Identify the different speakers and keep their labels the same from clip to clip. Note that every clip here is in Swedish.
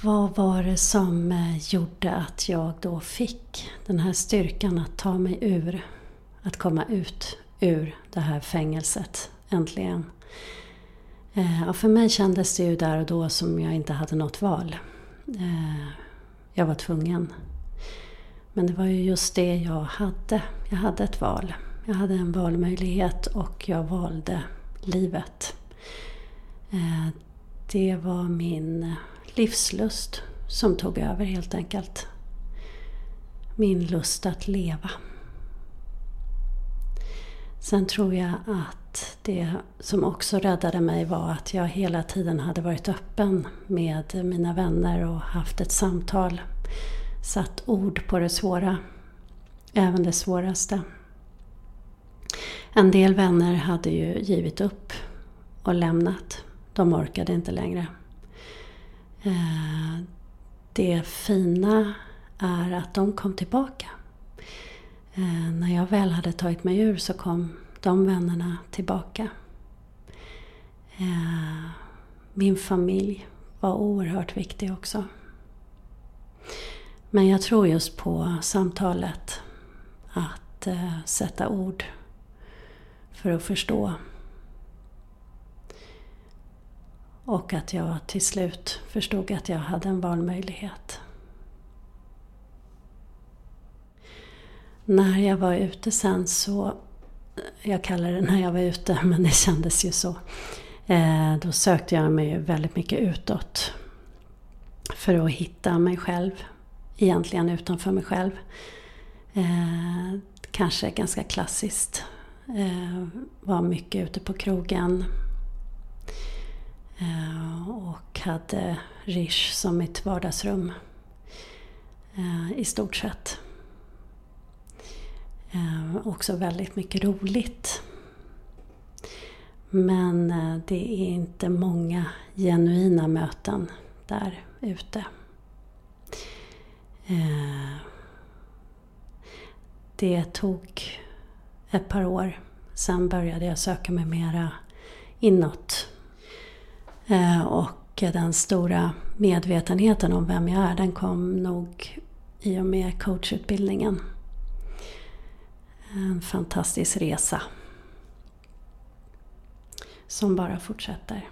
Speaker 1: vad var det som eh, gjorde att jag då fick den här styrkan att ta mig ur, att komma ut ur det här fängelset äntligen? Eh, ja, för mig kändes det ju där och då som jag inte hade något val. Eh, jag var tvungen. Men det var ju just det jag hade. Jag hade ett val. Jag hade en valmöjlighet och jag valde livet. Eh, det var min livslust som tog över helt enkelt. Min lust att leva. Sen tror jag att det som också räddade mig var att jag hela tiden hade varit öppen med mina vänner och haft ett samtal. Satt ord på det svåra. Även det svåraste. En del vänner hade ju givit upp och lämnat. De orkade inte längre. Eh, det fina är att de kom tillbaka. Eh, när jag väl hade tagit mig ur så kom de vännerna tillbaka. Eh, min familj var oerhört viktig också. Men jag tror just på samtalet. Att sätta ord för att förstå Och att jag till slut förstod att jag hade en valmöjlighet. När jag var ute sen så, jag kallar det när jag var ute men det kändes ju så. Eh, då sökte jag mig väldigt mycket utåt. För att hitta mig själv. Egentligen utanför mig själv. Eh, kanske ganska klassiskt. Eh, var mycket ute på krogen Eh, och hade Rish som mitt vardagsrum eh, i stort sett. Eh, också väldigt mycket roligt. Men det är inte många genuina möten där ute. Det tog ett par år. Sen började jag söka mig mera inåt Eh, och den stora medvetenheten om vem jag är, den kom nog i och med coachutbildningen. En fantastisk resa. Som bara fortsätter.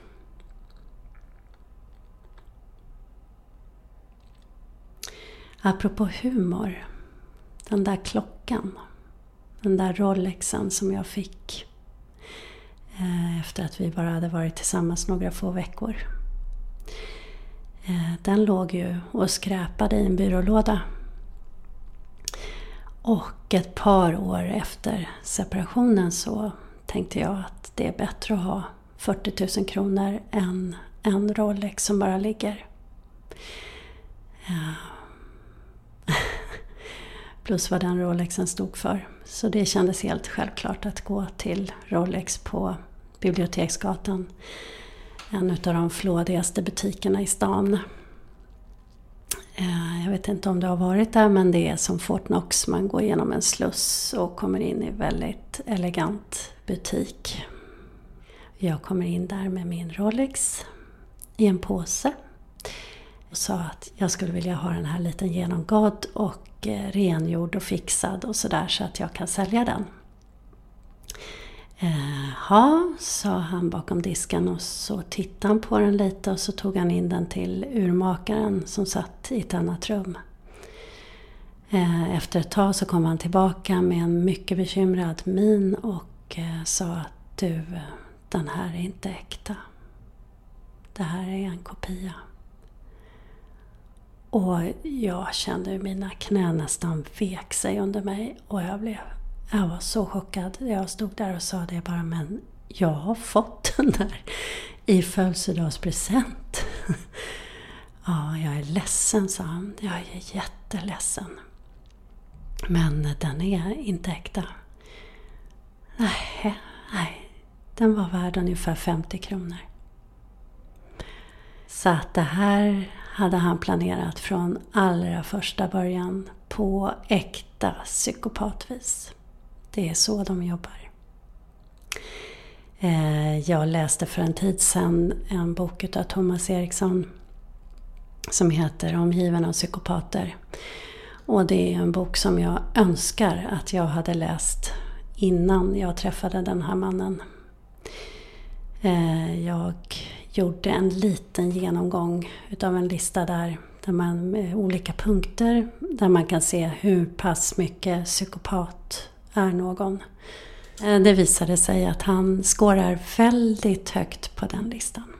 Speaker 1: Apropå humor. Den där klockan. Den där Rolexen som jag fick Eh, efter att vi bara hade varit tillsammans några få veckor. Eh, den låg ju och skräpade i en byrålåda. Och ett par år efter separationen så tänkte jag att det är bättre att ha 40 000 kronor än en Rolex som bara ligger. Eh, plus vad den Rolexen stod för. Så det kändes helt självklart att gå till Rolex på Biblioteksgatan. En av de flådigaste butikerna i stan. Eh, jag vet inte om du har varit där men det är som Fort Knox. Man går igenom en sluss och kommer in i en väldigt elegant butik. Jag kommer in där med min Rolex i en påse. Och sa att jag skulle vilja ha den här liten genomgådd och eh, rengjord och fixad och sådär så att jag kan sälja den. Eh, Jaha, sa han bakom disken och så tittade han på den lite och så tog han in den till urmakaren som satt i ett annat rum. Eh, efter ett tag så kom han tillbaka med en mycket bekymrad min och eh, sa att du, den här är inte äkta. Det här är en kopia. Och jag kände hur mina knän nästan vek sig under mig och jag blev jag var så chockad. Jag stod där och sa det bara, men jag har fått den där i födelsedagspresent. ja, jag är ledsen, sa han. Jag är jätteledsen. Men den är inte äkta. Nej, nej. Den var värd ungefär 50 kronor. Så att det här hade han planerat från allra första början på äkta psykopatvis. Det är så de jobbar. Eh, jag läste för en tid sedan en bok av Thomas Eriksson som heter Omgiven av psykopater. Och det är en bok som jag önskar att jag hade läst innan jag träffade den här mannen. Eh, jag gjorde en liten genomgång utav en lista där, där man med olika punkter där man kan se hur pass mycket psykopat är någon. Eh, det visade sig att han skårar väldigt högt på den listan.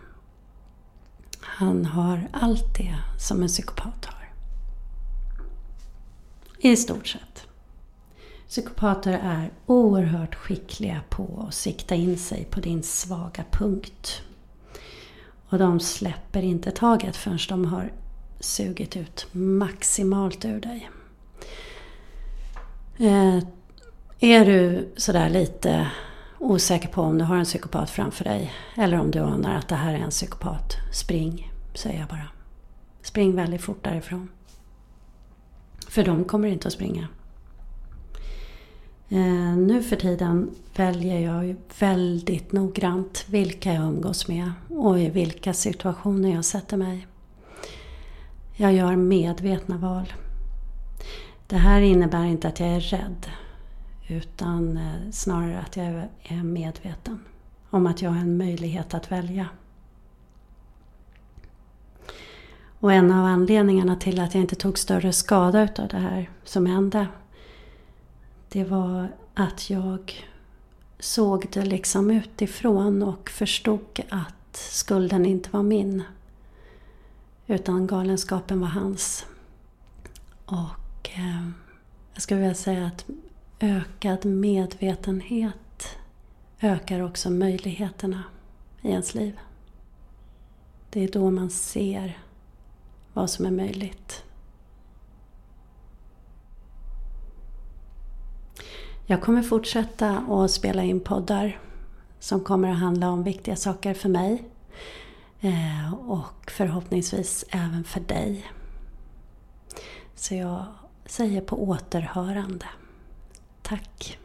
Speaker 1: Han har allt det som en psykopat har. I stort sett. Psykopater är oerhört skickliga på att sikta in sig på din svaga punkt. Och de släpper inte taget förrän de har sugit ut maximalt ur dig. Eh, är du sådär lite osäker på om du har en psykopat framför dig eller om du anar att det här är en psykopat, spring, säger jag bara. Spring väldigt fort därifrån. För de kommer inte att springa. Eh, nu för tiden väljer jag väldigt noggrant vilka jag umgås med och i vilka situationer jag sätter mig. Jag gör medvetna val. Det här innebär inte att jag är rädd utan eh, snarare att jag är medveten om att jag har en möjlighet att välja. Och en av anledningarna till att jag inte tog större skada utav det här som hände det var att jag såg det liksom utifrån och förstod att skulden inte var min. Utan galenskapen var hans. Och eh, jag skulle vilja säga att ökad medvetenhet ökar också möjligheterna i ens liv. Det är då man ser vad som är möjligt. Jag kommer fortsätta att spela in poddar som kommer att handla om viktiga saker för mig eh, och förhoppningsvis även för dig. Så jag säger på återhörande. Tack!